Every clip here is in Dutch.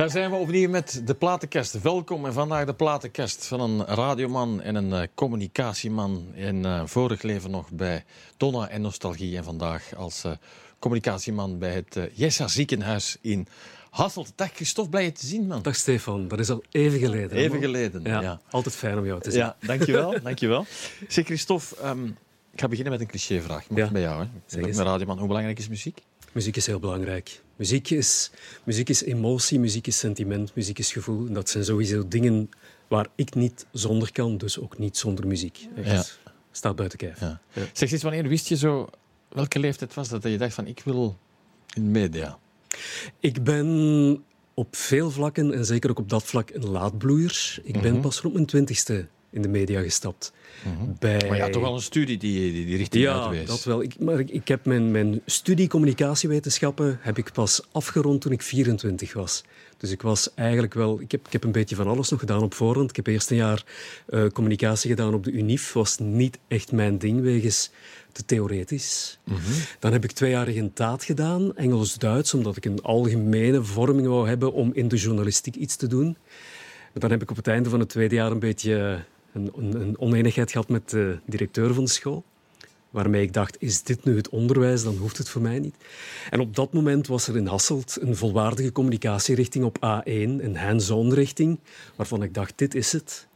Daar zijn we opnieuw met de platenkast. Welkom en vandaag de platenkast van een radioman en een uh, communicatieman. In uh, vorig leven nog bij Donna en Nostalgie en vandaag als uh, communicatieman bij het uh, Jessa ziekenhuis in Hasselt. Dag Christophe, blij je te zien man. Dag Stefan, dat is al even geleden. Even man. geleden, ja, ja, Altijd fijn om jou te zien. Ja, dankjewel, dankjewel. Zeg Christophe, um, ik ga beginnen met een clichévraag. Mag ja. bij jou, hè? Ik ben radioman. Hoe belangrijk is muziek? Muziek is heel belangrijk. Muziek is, muziek is emotie, muziek is sentiment, muziek is gevoel. En dat zijn sowieso dingen waar ik niet zonder kan, dus ook niet zonder muziek. Echt, ja. Staat buiten kijf. Ja. Ja. Zeg eens, wanneer wist je zo, welke leeftijd was dat, dat je dacht van ik wil in media? Ik ben op veel vlakken, en zeker ook op dat vlak, een laadbloeier. Ik ben mm -hmm. pas rond mijn twintigste in de media gestapt. Mm -hmm. Bij... Maar ja, toch wel een studie die die, die richting ja, uitwees. dat wel. Ik, maar ik, ik, heb mijn, mijn studie communicatiewetenschappen heb ik pas afgerond toen ik 24 was. Dus ik was eigenlijk wel... Ik heb, ik heb een beetje van alles nog gedaan op voorhand. Ik heb eerst een jaar uh, communicatie gedaan op de UNIF. was niet echt mijn ding, wegens te theoretisch. Mm -hmm. Dan heb ik twee jaar regentaat gedaan, Engels-Duits, omdat ik een algemene vorming wou hebben om in de journalistiek iets te doen. Maar dan heb ik op het einde van het tweede jaar een beetje een, een oneenigheid gehad met de directeur van de school. Waarmee ik dacht, is dit nu het onderwijs? Dan hoeft het voor mij niet. En op dat moment was er in Hasselt een volwaardige communicatierichting op A1, een hands-on richting, waarvan ik dacht, dit is het.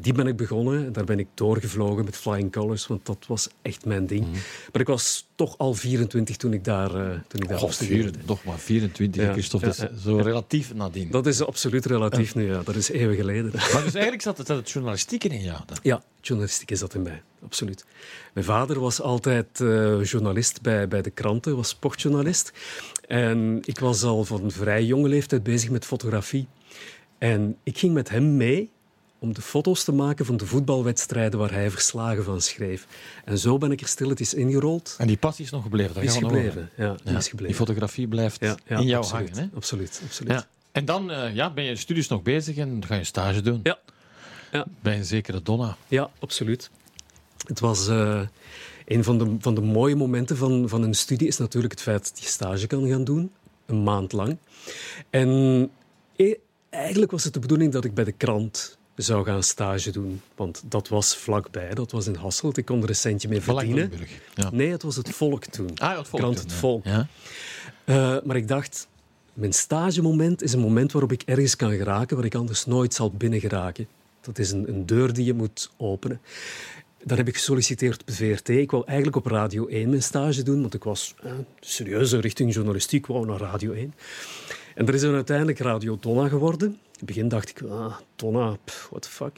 Die ben ik begonnen en daar ben ik doorgevlogen met Flying Colors, want dat was echt mijn ding. Mm -hmm. Maar ik was toch al 24 toen ik daar, uh, toen ik daar vier, Toch maar 24, ja, Christophe. Ja, dat is zo relatief nadien. Dat is absoluut relatief nu, ja. Dat is eeuwen geleden. Maar dus eigenlijk zat het, het journalistieke in jou dan? Ja, journalistiek is dat in mij, absoluut. Mijn vader was altijd uh, journalist bij, bij de kranten, was sportjournalist. En ik was al van vrij jonge leeftijd bezig met fotografie. En ik ging met hem mee om de foto's te maken van de voetbalwedstrijden waar hij verslagen van schreef. En zo ben ik er stilletjes ingerold. En die passie is nog gebleven? Die is gebleven, ja, die is gebleven. Die fotografie blijft ja, ja, in jou absoluut, hangen, hè? Absoluut, absoluut. En dan uh, ja, ben je studies nog bezig en ga je stage doen. Ja. ja. Bij een zekere Donna. Ja, absoluut. Het was... Uh, een van de, van de mooie momenten van, van een studie is natuurlijk het feit dat je stage kan gaan doen. Een maand lang. En e eigenlijk was het de bedoeling dat ik bij de krant zou gaan stage doen. Want dat was vlakbij, dat was in Hasselt. Ik kon er een centje mee verdienen. Ja. Nee, het was het Volk toen. Ah, het Volk Krant Het ja. Volk. Ja. Uh, maar ik dacht, mijn stagemoment is een moment waarop ik ergens kan geraken waar ik anders nooit zal binnengeraken. Dat is een, een deur die je moet openen. Daar heb ik gesolliciteerd op de VRT. Ik wou eigenlijk op Radio 1 mijn stage doen, want ik was eh, serieus richting journalistiek, wou naar Radio 1. En er is dan uiteindelijk Radio Donna geworden. In het begin dacht ik, ah, Donna, pff, what the fuck.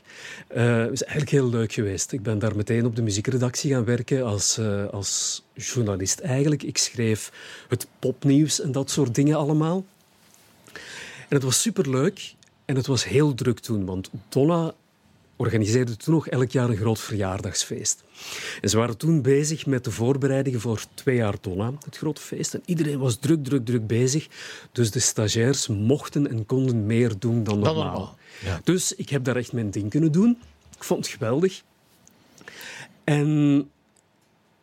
Het is eigenlijk heel leuk geweest. Ik ben daar meteen op de muziekredactie gaan werken als, uh, als journalist eigenlijk. Ik schreef het popnieuws en dat soort dingen allemaal. En het was superleuk en het was heel druk toen, want Donna organiseerde toen nog elk jaar een groot verjaardagsfeest. En ze waren toen bezig met de voorbereidingen voor twee jaar Donna, het grote feest. En iedereen was druk, druk, druk bezig. Dus de stagiairs mochten en konden meer doen dan normaal. Dan normaal. Ja. Dus ik heb daar echt mijn ding kunnen doen. Ik vond het geweldig. En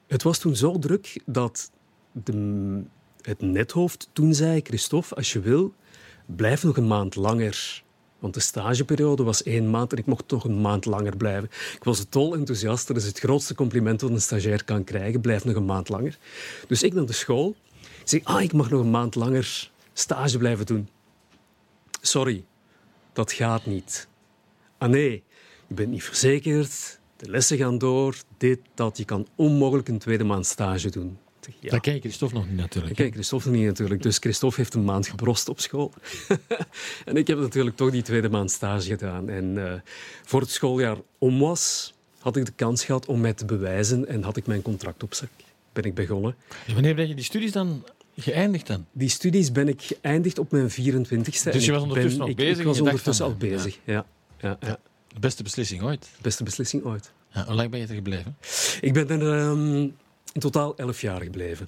het was toen zo druk dat de, het nethoofd toen zei... Christophe, als je wil, blijf nog een maand langer... Want de stageperiode was één maand en ik mocht nog een maand langer blijven. Ik was dol enthousiast. Dat is het grootste compliment dat een stagiair kan krijgen. Blijf nog een maand langer. Dus ik naar de school. Ik zeg, ah, ik mag nog een maand langer stage blijven doen. Sorry, dat gaat niet. Ah nee, je bent niet verzekerd. De lessen gaan door. Dit, dat. Je kan onmogelijk een tweede maand stage doen. Ja. Dat ken Christophe nog niet natuurlijk. Christophe nog niet natuurlijk. Dus Christophe heeft een maand gebrost op school. en ik heb natuurlijk toch die tweede maand stage gedaan. En uh, voor het schooljaar om was, had ik de kans gehad om mij te bewijzen en had ik mijn contract op zak. Ben ik begonnen. Wanneer ben je die studies dan geëindigd dan? Die studies ben ik geëindigd op mijn 24ste. Dus je was ondertussen al ik, bezig? Ik was ondertussen al bezig, ja. ja, ja. De beste beslissing ooit? Beste beslissing ooit. Ja, hoe lang ben je er gebleven? Ik ben er um, in totaal elf jaar gebleven.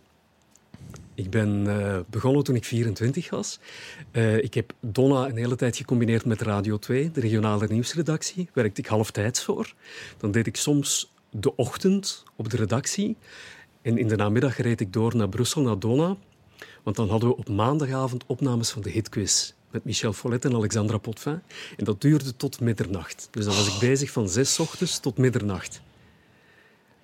Ik ben uh, begonnen toen ik 24 was. Uh, ik heb Donna een hele tijd gecombineerd met Radio 2, de regionale nieuwsredactie. Werkte ik halftijds voor. Dan deed ik soms de ochtend op de redactie. En in de namiddag reed ik door naar Brussel, naar Donna. Want dan hadden we op maandagavond opnames van de hitquiz met Michel Follet en Alexandra Potvin. En dat duurde tot middernacht. Dus dan was ik bezig van zes ochtends tot middernacht.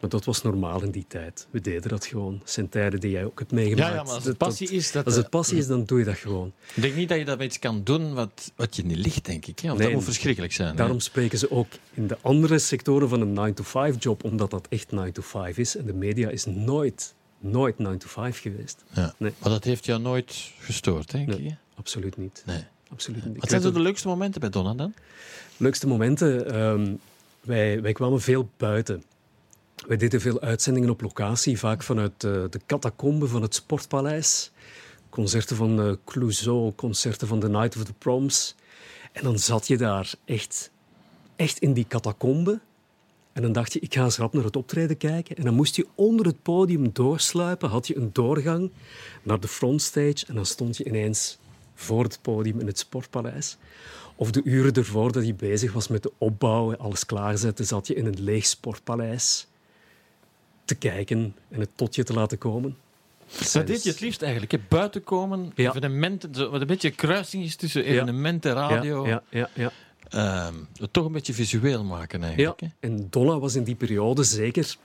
Maar dat was normaal in die tijd. We deden dat gewoon. Het zijn tijden die jij ook hebt meegemaakt. Ja, ja maar als het passie is... Dat, als het passie is, dan doe je dat gewoon. Ik denk niet dat je dat iets kan doen wat, wat je niet ligt, denk ik. Hè? Nee, dat moet verschrikkelijk zijn. hè? Daarom spreken ze ook in de andere sectoren van een 9-to-5-job, omdat dat echt 9-to-5 is. En de media is nooit, nooit 9-to-5 geweest. Ja. Nee. Maar dat heeft jou nooit gestoord, denk Nee. je? Absoluut niet. Nee. Absoluut niet. Wat zijn zo de leukste momenten bij Donna dan? leukste momenten. ehm, wij, wij kwamen veel buiten. Wij deden veel uitzendingen op locatie, vaak vanuit eh, de catacombe van het Sportpaleis. Concerten van eh Clouseau, concerten van The Night of the Proms. En dan zat je daar echt, echt in die catacombe. En dan dacht je, ik ga eens rap naar het optreden kijken. En dan moest je onder het podium doorsluipen, had je een doorgang naar de frontstage. En dan stond je ineens voor het podium in het Sportpaleis. Of de uren ervoor dat hij bezig was met de opbouw alles klaarzetten, zat je in een leeg sportpaleis te kijken en het tot je te laten komen. Dat deed je het liefst eigenlijk. Hè? Buiten komen, Ja. evenementen, wat een beetje kruising is tussen evenementen, radio. Ja, ja, ja, Ehm, het toch een beetje visueel maken eigenlijk. ja. Hè? En Donna was in die periode zeker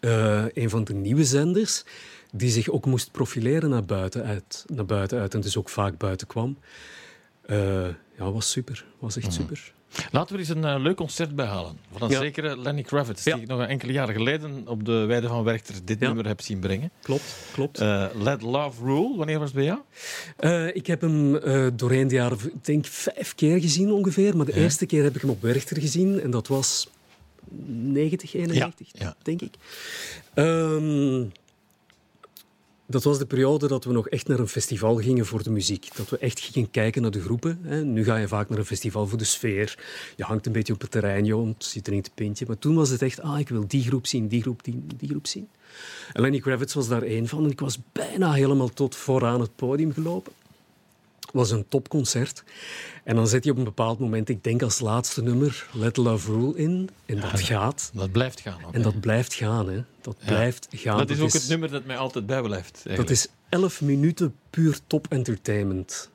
eh, een van de nieuwe zenders die zich ook moest profileren naar buiten uit. Naar buiten uit en dus ook vaak buiten kwam. Eh, ja, was super. Was echt super. Laten we eens een eh, leuk concert bijhalen. Van een Ja. zekere Lenny Kravitz, Ja. die ik nog enkele jaren geleden op de Weide van Werchter dit Ja. nummer heb zien brengen. Klopt, klopt. Eh, Let Love Rule, wanneer was het bij jou? Eh, ik heb hem eh, doorheen de jaren, ik denk vijf keer gezien ongeveer. Maar de Ja. eerste keer heb ik hem op Werchter gezien. En dat was 90, 91, Ja, ja. denk ik. Ehm, dat was de periode dat we nog echt naar een festival gingen voor de muziek. Dat we echt gingen kijken naar de groepen. Nu ga je vaak naar een festival voor de sfeer. Je hangt een beetje op het terrein, joh, je drinkt een pintje. Maar toen was het echt, ah, ik wil die groep zien, die groep, die, die groep zien. En Lenny Kravitz was daar één van. En ik was bijna helemaal tot vooraan het podium gelopen. Het was een topconcert. En dan zet je op een bepaald moment, ik denk als laatste nummer, Let Love Rule in. En dat gaat. Dat blijft gaan. ook, En hè. dat blijft gaan, hè. Dat Ja. blijft gaan. dat is ook het nummer dat mij altijd bijblijft. Dat is 11 minuten puur top entertainment.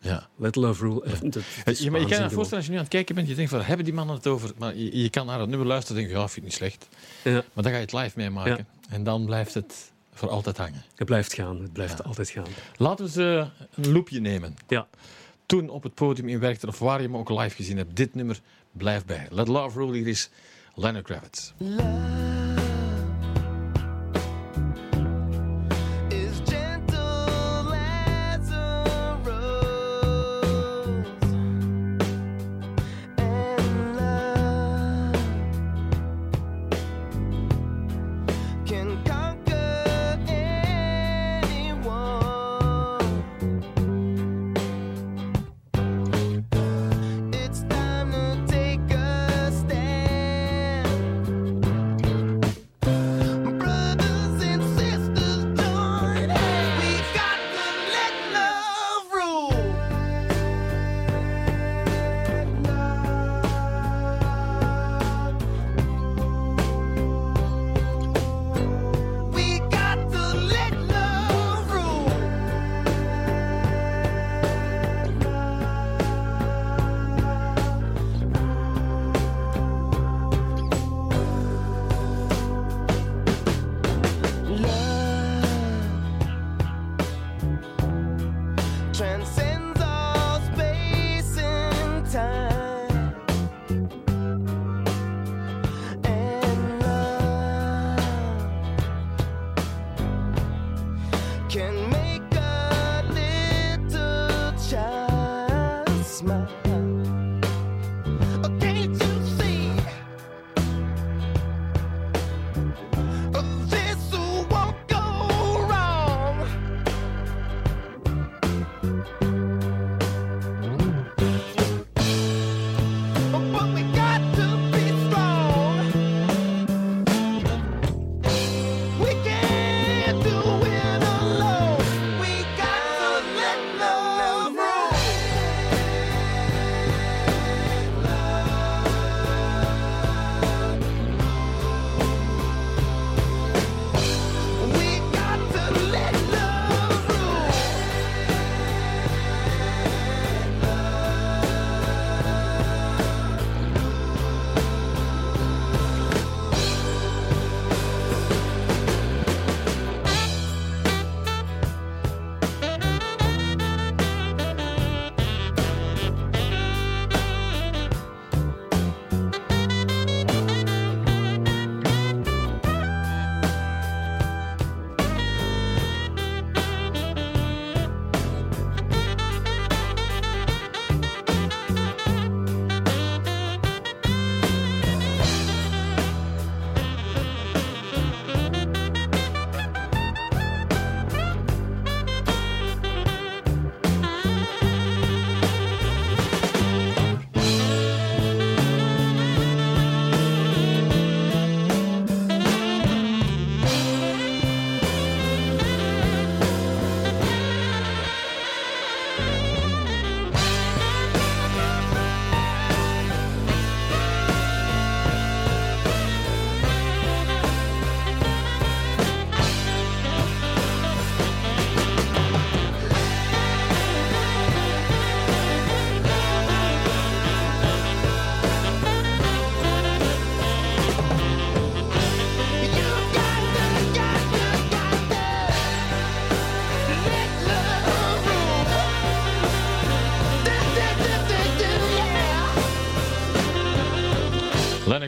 Ja. Let Love Rule. dat- dat is Ja, maar je kan je voorstellen als je nu aan het kijken bent, je denkt van, hebben die mannen het over? Maar je, je kan naar het nummer luisteren en denken, ja, vind ik niet slecht. Maar dan ga je het live meemaken. En dan blijft het voor altijd hangen. het blijft gaan. Het blijft altijd gaan. Laten we ze een loopje nemen. Ja. Toen op het podium in Werchter, of waar je hem ook live gezien hebt, dit nummer blijft bij. Let Love Rule, hier is Leonard Kravitz.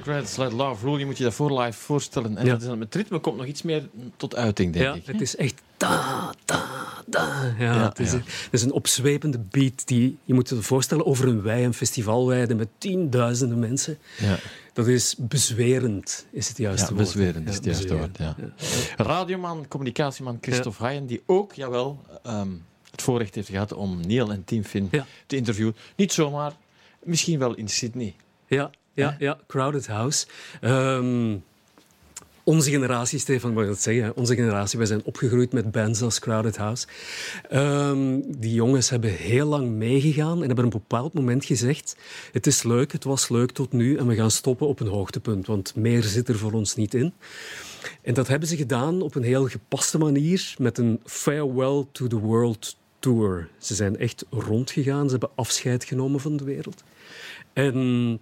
Democrats, let love rule. Je moet je dat voor live voorstellen. En Ja. dat is, met ritme komt nog iets meer tot uiting, denk Ja, ik. het is echt da, da, da. Ja, Ja, het, is, ja. het is een opzwepende beat die je moet je voorstellen over een wei, een festivalweide met tienduizenden mensen. Ja. Dat is bezwerend, is het juiste Ja, woord. bezwerend is het juiste woord, ja. Radioman, communicatieman Christophe Haaien, die ook, jawel, ehm, het voorrecht heeft gehad om Neil en Tim Finn te interviewen. Niet zomaar, misschien wel in Sydney. Ja, ja, ja, Crowded House. Ehm, onze generatie, Stefan, moet ik dat zeggen? hè? Onze generatie, wij zijn opgegroeid met bands als Crowded House. Ehm, die jongens hebben heel lang meegegaan en hebben op een bepaald moment gezegd: Het is leuk, het was leuk tot nu en we gaan stoppen op een hoogtepunt, want meer zit er voor ons niet in. En dat hebben ze gedaan op een heel gepaste manier met een Farewell to the World Tour. Ze zijn echt rondgegaan, ze hebben afscheid genomen van de wereld. En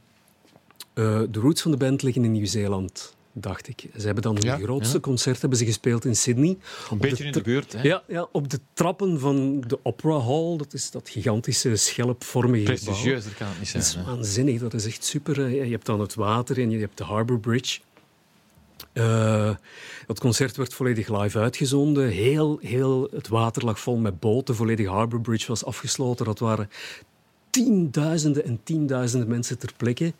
eh, de roots van de band liggen in Nieuw-Zeeland, dacht ik. Ze hebben dan hun Ja, grootste ja. concert hebben ze gespeeld in Sydney. Een beetje in de buurt, hè? Ja, ja, op de trappen van de Opera Hall. Dat is dat gigantische schelpvormige gebouw. Prestigieuzer kan het niet Dat zijn. is hè. waanzinnig, dat is echt super. Je hebt dan het water en je hebt de Harbour Bridge. Eh, dat concert werd volledig live uitgezonden. Heel, heel, het water lag vol met boten. Volledig Harbour Bridge was afgesloten. Dat waren tienduizenden en tienduizenden mensen ter plekke.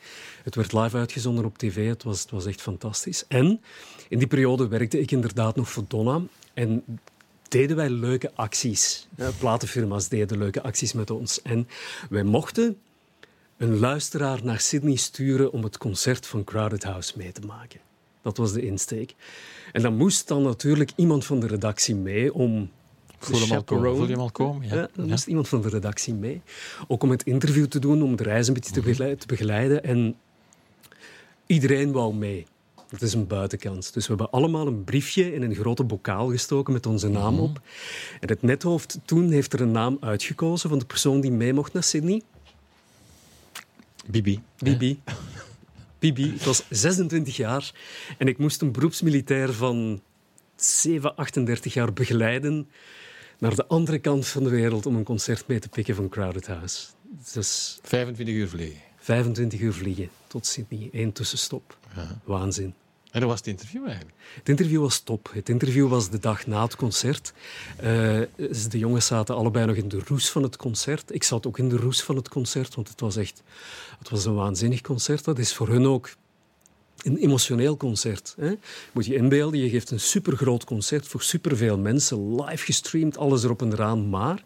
Het werd live uitgezonden op tv. Het was, het was echt fantastisch. En in die periode werkte ik inderdaad nog voor Donna. En deden wij leuke acties. Eh, Platenfirma's deden leuke acties met ons. En wij mochten een luisteraar naar Sydney sturen om het concert van Crowded House mee te maken. Dat was de insteek. En dan moest dan natuurlijk iemand van de redactie mee om Voel hem al komen. chaperonen. Voel je hem al komen? Ja. Ja, dan Ja. moest iemand van de redactie mee. Ook om het interview te doen, om de reis een beetje te begeleiden. Te begeleiden. En iedereen wou mee. Dat is een buitenkans. Dus we hebben allemaal een briefje in een grote bokaal gestoken met onze naam op. En het nethoofd toen heeft er een naam uitgekozen van de persoon die mee mocht naar Sydney. Bibi. Bibi. Bibi. Ik was 26 jaar en ik moest een beroepsmilitair van 7, 38 jaar begeleiden naar de andere kant van de wereld om een concert mee te pikken van Crowded House. Dus 25 uur vliegen. 25 uur vliegen tot Sydney. Eén tussenstop. Ja. Waanzin. En dat was het interview eigenlijk. Het interview was top. Het interview was de dag na het concert. Eh, de jongens zaten allebei nog in de roes van het concert. Ik zat ook in de roes van het concert, want het was echt het was een waanzinnig concert. Dat is voor hun ook een emotioneel concert. Hè? Moet je inbeelden, je geeft een supergroot concert voor superveel mensen, live gestreamd, alles erop en eraan. Maar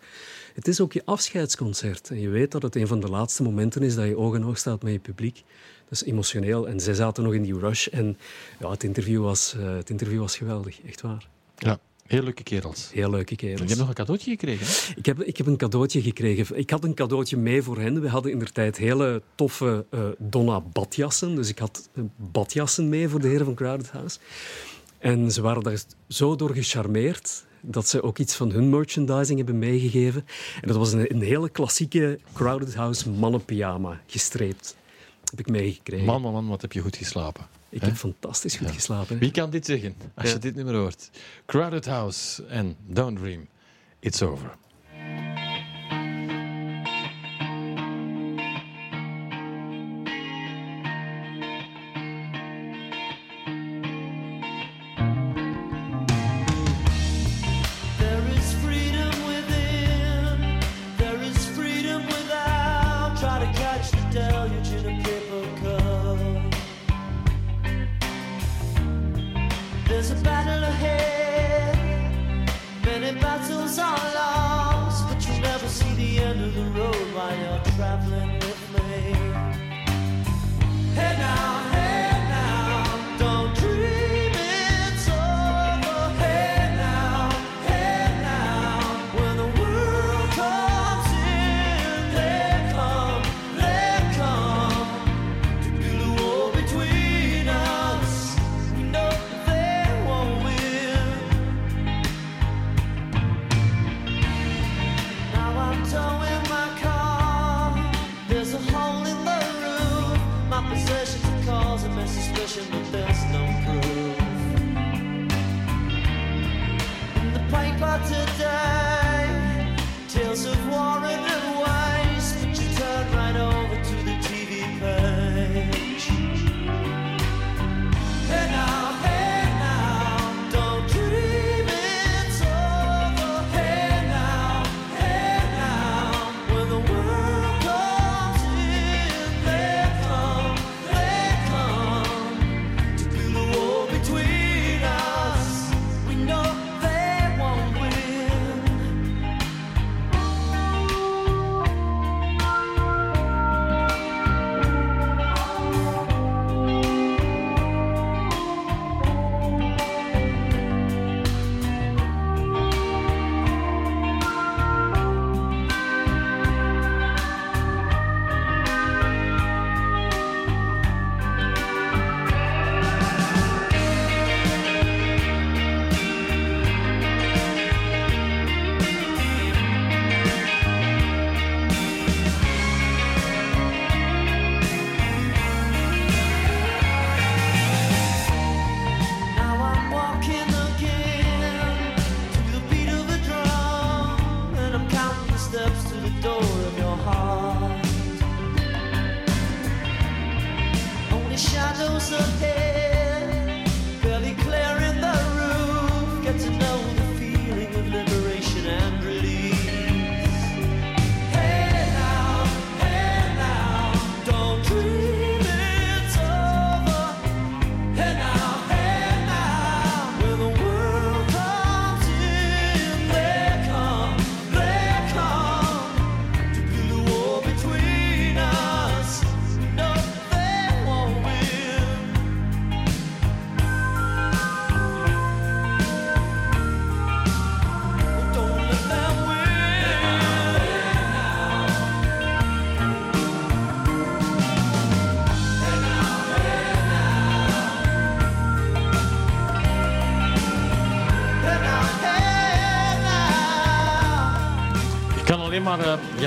het is ook je afscheidsconcert. En je weet dat het een van de laatste momenten is dat je oog in oog staat met je publiek. Dat is emotioneel. En zij zaten nog in die rush. En ja, het, interview was, eh, het interview was geweldig, echt waar. Ja. Heel leuke kerels. Heel leuke Je kerels. hebt nog een cadeautje gekregen. hè? Ik heb, ik heb een cadeautje gekregen. Ik had een cadeautje mee voor hen. We hadden in der tijd hele toffe eh, Donna badjassen. Dus ik had eh, badjassen mee voor de heren van Crowded House. En ze waren daar zo door gecharmeerd dat ze ook iets van hun merchandising hebben meegegeven. En dat was een, een hele klassieke Crowded House mannenpyjama, gestreept. Heb ik meegekregen. Man, man, man, wat heb je goed geslapen. Ik heb fantastisch goed Ja. geslapen. hè. Wie kan dit zeggen als Ja. je dit nummer hoort? Crowded House en Don't Dream. It's over.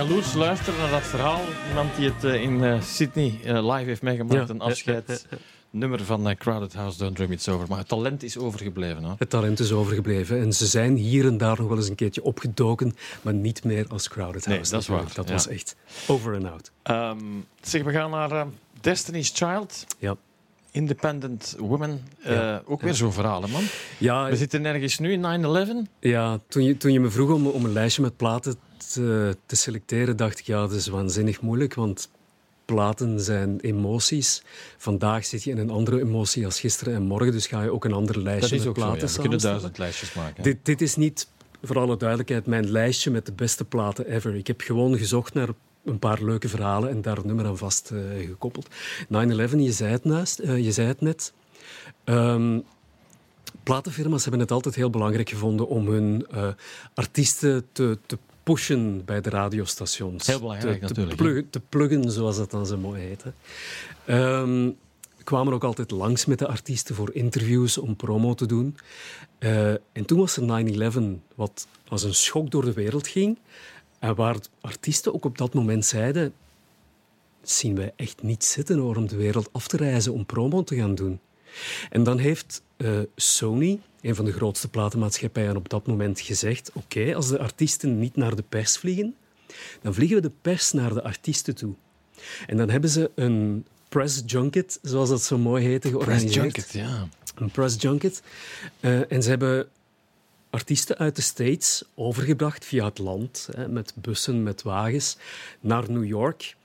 Jaloers luisteren naar dat verhaal. Iemand die het uh, in uh, Sydney live heeft meegemaakt. Een afscheidsnummer van Crowded House, Don't Dream It's Over. Maar het talent is overgebleven. Hè? Het talent is overgebleven. En ze zijn hier en daar nog wel eens een keertje opgedoken. Maar niet meer als Crowded House. Nee, dat is waar. Dat was echt over en out. Um, zeg, we gaan naar Destiny's Child. Ja. Independent Women. Ja, uh, ook weer zo'n verhaal, man. Ja, We zitten nergens nu in 9-11. Ja, toen je, toen je me vroeg om, om een lijstje met platen te, te selecteren, dacht ik, ja, dat is waanzinnig moeilijk, want platen zijn emoties. Vandaag zit je in een andere emotie als gisteren en morgen, dus ga je ook een ander lijstje met platen zo, ja. We kunnen duizend lijstjes maken. Dit, dit is niet, voor alle duidelijkheid, mijn lijstje met de beste platen ever. Ik heb gewoon gezocht naar een paar leuke verhalen en daar een nummer aan vast uh, gekoppeld. 9-11, je, zei het naast, uh, je zei het net. Um, platenfirma's hebben het altijd heel belangrijk gevonden om hun uh, artiesten te, te pushen bij de radiostations. Heel belangrijk te, natuurlijk. Te pluggen, te pluggen, zoals dat dan zo mooi heet. Um, kwamen ook altijd langs met de artiesten voor interviews om promo te doen. Uh, en toen was er 9-11, wat als een schok door de wereld ging. En waar artiesten ook op dat moment zeiden, zien wij echt niet zitten hoor, om de wereld af te reizen om promo te gaan doen. En dan heeft uh, Sony, een van de grootste platenmaatschappijen op dat moment, gezegd: Oké, als de artiesten niet naar de pers vliegen, dan vliegen we de pers naar de artiesten toe. En dan hebben ze een press junket, zoals dat zo mooi heette, georganiseerd. Press junket, ja. Een press junket. Uh, en ze hebben artiesten uit de States overgebracht via het land, hè, met bussen, met wagens, naar New York.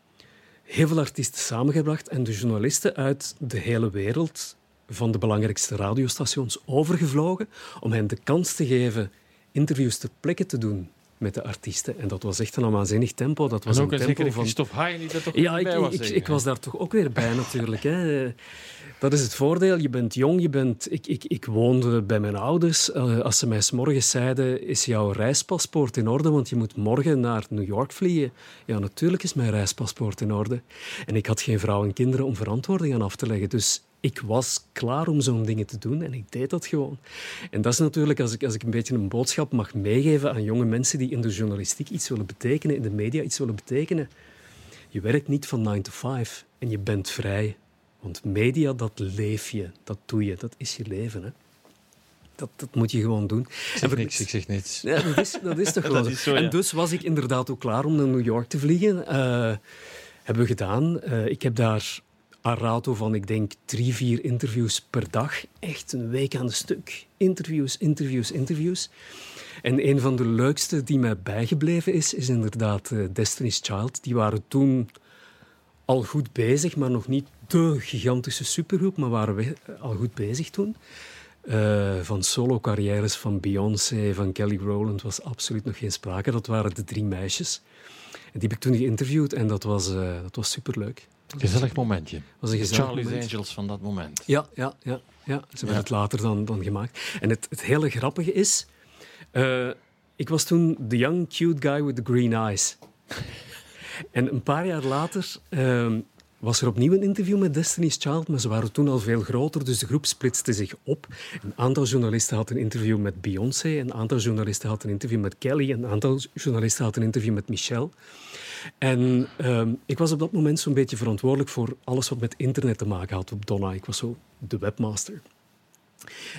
Heel veel artiesten samengebracht en de journalisten uit de hele wereld van de belangrijkste radiostations overgevlogen om hen de kans te geven interviews ter plekke te doen met de artiesten. En dat was echt een waanzinnig tempo. Dat was en ook een tempo zeker van... Christophe Haaien die er toch ja, bij ik, was. ik, ik was daar toch ook weer bij natuurlijk. Hè. Dat is het voordeel. Je bent jong, je bent... Ik, ik, ik woonde bij mijn ouders. Uh, als ze mij s morgens zeiden, is jouw reispaspoort in orde? Want je moet morgen naar New York vliegen. Ja, natuurlijk is mijn reispaspoort in orde. En ik had geen vrouw en kinderen om verantwoording aan af te leggen. Dus ik was klaar om zo'n dingen te doen en ik deed dat gewoon. En dat is natuurlijk, als ik, als ik een beetje een boodschap mag meegeven aan jonge mensen die in de journalistiek iets willen betekenen, in de media iets willen betekenen. Je werkt niet van 9 to 5 en je bent vrij. Want media, dat leef je, dat doe je, dat is je leven. Hè? Dat, dat moet je gewoon doen. Ik zeg niks, ik zeg niets. Ja, dat, is, dat is toch ja. En dus was ik inderdaad ook klaar om naar New York te vliegen. Uh, hebben we gedaan. Uh, ik heb daar een rato van, ik denk, drie, vier interviews per dag. Echt een week aan een stuk. Interviews, interviews, interviews. En een van de leukste die mij bijgebleven is, is inderdaad uh, Destiny's Child. Die waren toen al goed bezig, maar nog niet de gigantische supergroep, maar waren we al goed bezig toen. Uh, van solo-carrières van Beyoncé, van Kelly Rowland was absoluut nog geen sprake. Dat waren de drie meisjes. En die heb ik toen geïnterviewd en dat was, dat was superleuk. Gezellig momentje. Was een gezellig Charlie's moment. Angels van dat moment. Ja, ja, ja, ja. ze hebben Ja. het later dan, dan gemaakt. En het, het hele grappige is, uh, ik was toen the young cute guy with the green eyes. en een paar jaar later uh, was er opnieuw een interview met Destiny's Child, maar ze waren toen al veel groter, dus de groep splitste zich op. Een aantal journalisten had een interview met Beyoncé, een aantal journalisten had een interview met Kelly, een aantal journalisten had een interview met Michelle. En um, ik was op dat moment zo'n beetje verantwoordelijk voor alles wat met internet te maken had op Donna. Ik was zo de webmaster.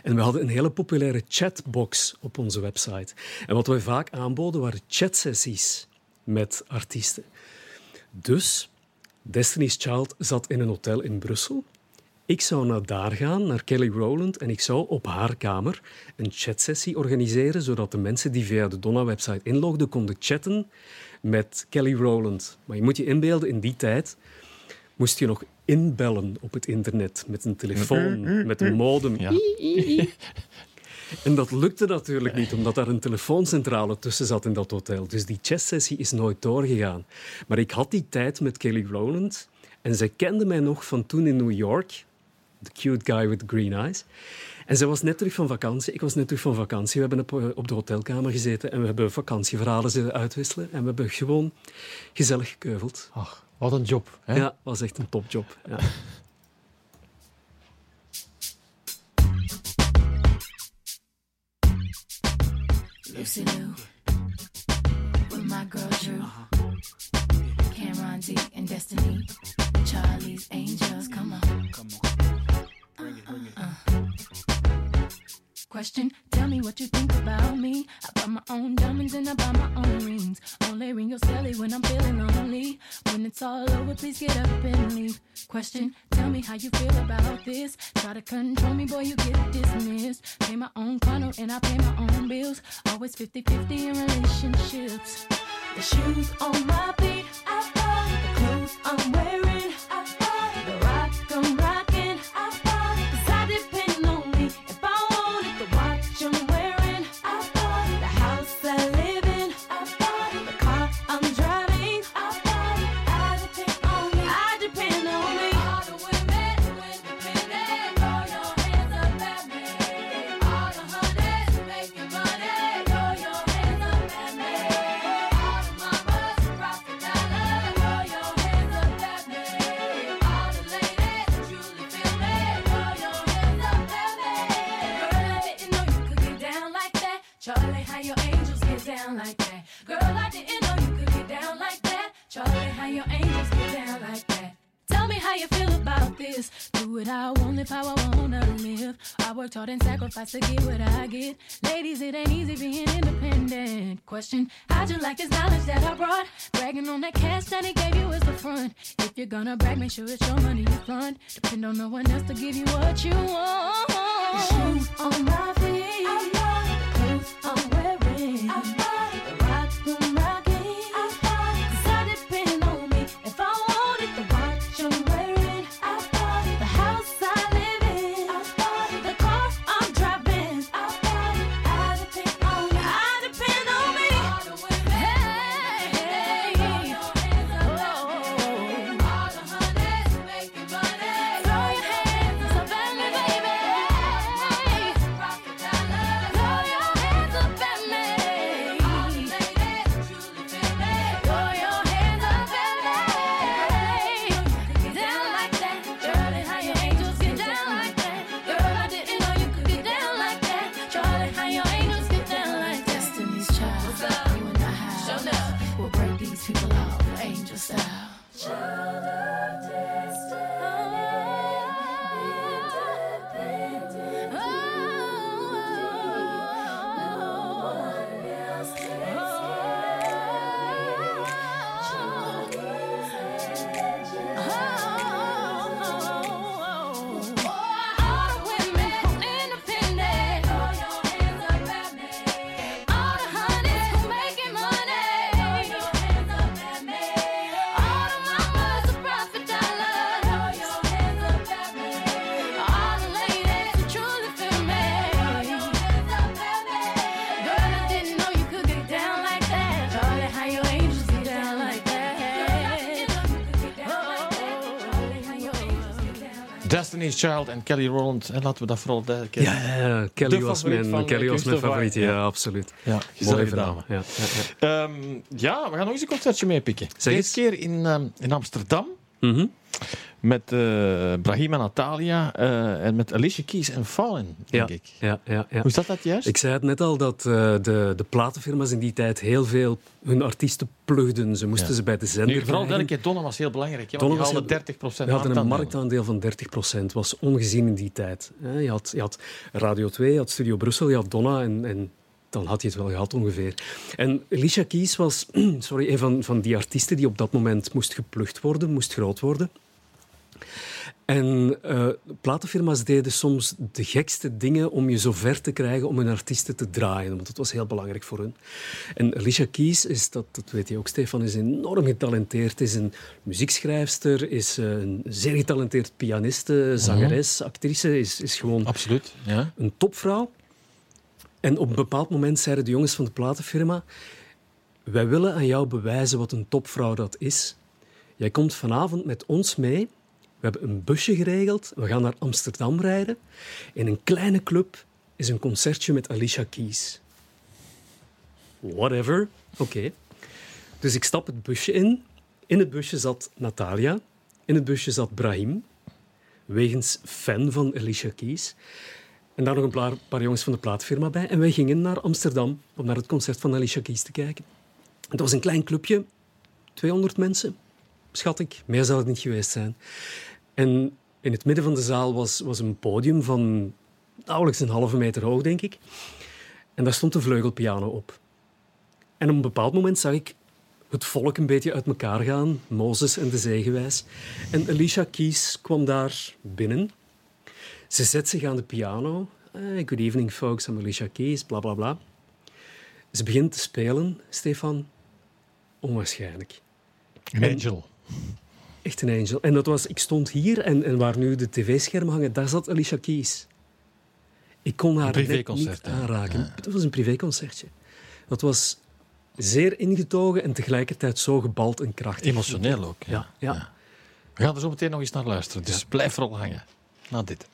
En we hadden een hele populaire chatbox op onze website. En wat wij vaak aanboden waren chatsessies met artiesten. Dus Destiny's Child zat in een hotel in Brussel. Ik zou naar daar gaan, naar Kelly Rowland, en ik zou op haar kamer een chatsessie organiseren, zodat de mensen die via de Donna-website inlogden konden chatten met Kelly Rowland. Maar je moet je inbeelden, in die tijd moest je nog inbellen op het internet met een telefoon, met een modem. Ja. En dat lukte natuurlijk niet, omdat daar een telefooncentrale tussen zat in dat hotel. Dus die chatsessie is nooit doorgegaan. Maar ik had die tijd met Kelly Rowland en zij kende mij nog van toen in New York. The cute guy with the green eyes. En zij was net terug van vakantie. Ik was net terug van vakantie. We hebben op, op de hotelkamer gezeten en we hebben vakantieverhalen zitten uitwisselen. En we hebben gewoon gezellig gekeuveld. Ach, wat een job. Hè? Ja, was echt een topjob. Ja. Lucy Lou, with my girl Drew. Cameron D and Destiny. Charlie's Angels, come on. Come on. Bring it, bring it. Question, tell me what you think about me. I buy my own diamonds and I buy my own rings. Only ring your celly when I'm feeling lonely. When it's all over, please get up and leave. Question, tell me how you feel about this. Try to control me, boy, you get dismissed. Pay my own condo and I pay my own bills. Always 50 50 in relationships. The shoes on my feet, I bought. The clothes I'm wearing, Charlie, how your angels get down like that. Girl, I didn't know you could get down like that. Charlie, how your angels get down like that. Tell me how you feel about this. Do what I want, live how I wanna live. I worked hard and sacrificed to get what I get. Ladies, it ain't easy being independent. Question, how'd you like this knowledge that I brought? Bragging on that cash that he gave you is the front. If you're gonna brag, make sure it's your money you fund. Depend on no one else to give you what you want. Shoes on my feet. I'm wearing. I Destiny's Child en Kelly Rowland. En laten we dat vooral duidelijk Ja, ja, ja. Kelly, De was mijn, Kelly eh, was mijn favoriet. Ja, Ja. absoluut. Ja, Mooie dame. Ja, ja, ja. Ehm, ja, we gaan nog eens een concertje meepikken. Deze keer in, ehm, in Amsterdam. Mhm. Met eh Brahim en Natalia. eh, en met Alicia Keys en Fallen, denk Ja, ik. ja, ja, ja. Hoe zat dat juist? Ik zei het net al, dat eh, de, de platenfirma's in die tijd heel veel hun artiesten plugden. Ze moesten Ja. ze bij de nu, zender vooral krijgen. duidelijkheid, Donna was heel belangrijk. Donna was heel- 30% We hadden een marktaandeel. van 30%. was ongezien in die tijd. Je had, je had Radio 2, je had Studio Brussel, je had Donna en, en dan had je het wel gehad ongeveer. En Alicia Keys was sorry, een van, van die artiesten die op dat moment moest geplukt worden, moest groot worden. En eh, platenfirma's deden soms de gekste dingen om je zo ver te krijgen om hun artiesten te draaien, want dat was heel belangrijk voor hun. En Alicia Keys is, dat, dat weet je ook, Stefan, is enorm getalenteerd, is een muziekschrijfster, is eh, een zeer getalenteerd pianiste, zangeres, actrice, is, is gewoon Absoluut, ja. een topvrouw. En op een bepaald moment zeiden de jongens van de platenfirma: Wij willen aan jou bewijzen wat een topvrouw dat is. Jij komt vanavond met ons mee. We hebben een busje geregeld. We gaan naar Amsterdam rijden. In een kleine club is een concertje met Alicia Keys. Whatever. Oké. Dus ik stap het busje in. In het busje zat Natalia. In het busje zat Brahim. Wegens fan van Alicia Keys. En daar nog een paar, jongens van de plaatfirma bij. En wij gingen naar Amsterdam om naar het concert van Alicia Keys te kijken. Het was een klein clubje, 200 mensen, schat ik. Meer zou het niet geweest zijn. En in het midden van de zaal was, was een podium van nauwelijks een halve meter hoog, denk ik. En daar stond een vleugelpiano op. En op een bepaald moment zag ik het volk een beetje uit elkaar gaan. Mozes en de zegenwijs. En Alicia Keys kwam daar binnen. Ze zet zich aan de piano. Eh, good evening, folks. I'm Alicia Keys. Bla, bla, bla. Ze begint te spelen, Stefan. Onwaarschijnlijk. Een En- angel. Echt een angel. En dat was, ik stond hier en, en waar nu de tv-schermen hangen, daar zat Alicia Keys. Ik kon haar net niet aanraken. Het was een privéconcertje. Dat was zeer ingetogen en tegelijkertijd zo gebald en krachtig. Emotioneel ook. Ja, ja. We gaan er zo meteen nog eens naar luisteren, dus blijf vooral hangen. Na dit.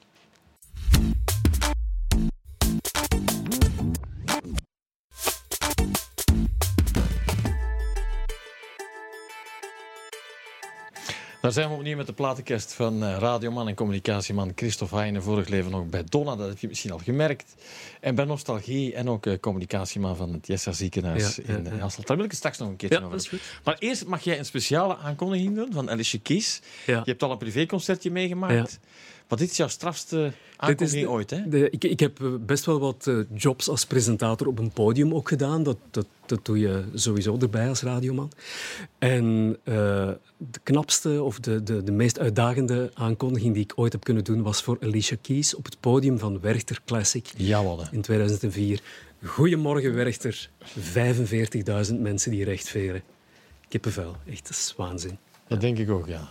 Daar zijn we opnieuw met de platenkast van eh, radioman en communicatieman Christophe Heijnen. Vorig leven nog bij Donna, dat heb je misschien al gemerkt. En bij Nostalgie en ook eh, communicatieman van het Jessa ziekenhuis Ja, ja, in eh. Hasselt. Daar wil ik het straks nog een keertje Ja, over hebben. Maar eerst mag jij een speciale aankondiging doen van Alicia Keys. Ja. Je hebt al een privéconcertje meegemaakt. Maar dit is jouw strafste aankondiging ooit, hè? De, ik, ik heb eh, best wel wat eh, jobs als presentator op een podium ook gedaan. Dat, dat, dat doe je sowieso erbij als radioman. En eh, de knapste of de, de, de meest uitdagende aankondiging die ik ooit heb kunnen doen was voor Alicia Keys op het podium van Werchter Classic Jawel, in 2004. Goedemorgen Werchter. 45.000 mensen die recht veren. Kippenvel. Echt, dat is waanzin. Dat denk ik ook, ja.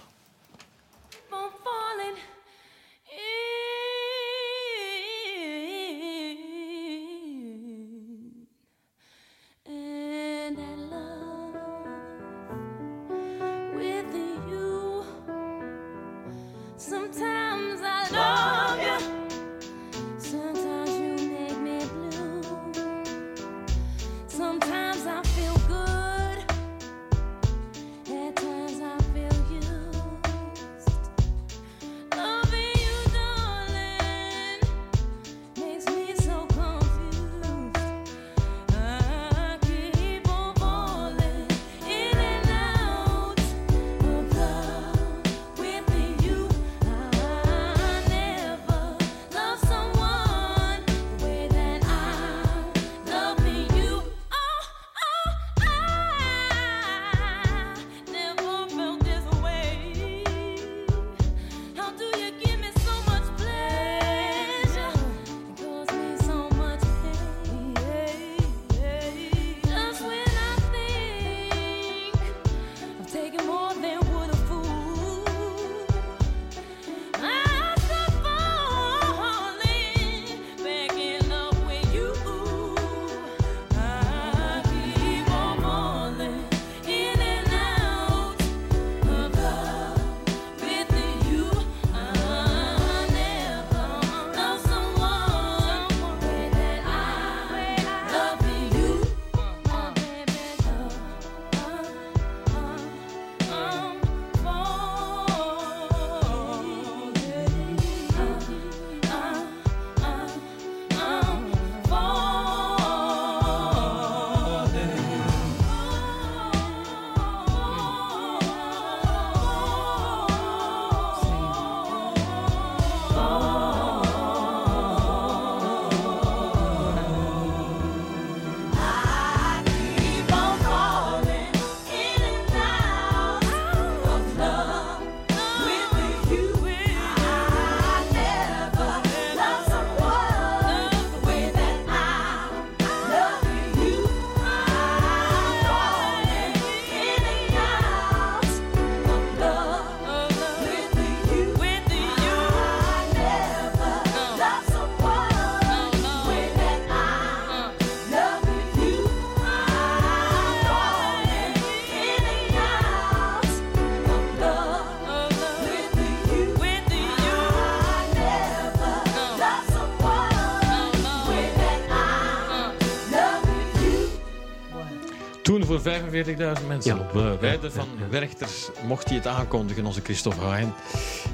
45.000 mensen Ja. op uh, rijden van. Werchters mocht hij het aankondigen, onze Christophe Haaien.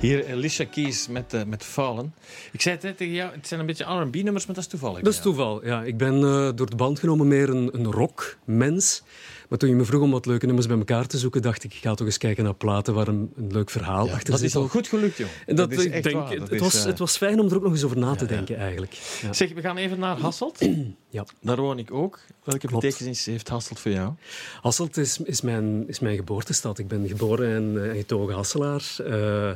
Hier Alicia Keys met, eh, met Falen. Ik zei het net tegen jou, het zijn een beetje R&B-nummers, maar dat is toevallig. Dat is toeval. Ja, ik ben eh, door de band genomen meer een, een rockmens. Maar toen je me vroeg om wat leuke nummers bij elkaar te zoeken, dacht ik, ik ga toch eens kijken naar platen waar een, een leuk verhaal Ja, achter dat zit. is al goed gelukt, joh. En dat, is ik echt denk, waar. het, Dat het is, was, eh, het was fijn om er ook nog eens over na te Ja, ja. denken, eigenlijk. Ja. Zeg, we gaan even naar Hasselt. Ja. Daar woon ik ook. Welke Klopt. betekenis heeft Hasselt voor jou? Hasselt is, is, mijn, is mijn geboortestad. Ik ben geboren en eh, getogen Hasselaar. Eh,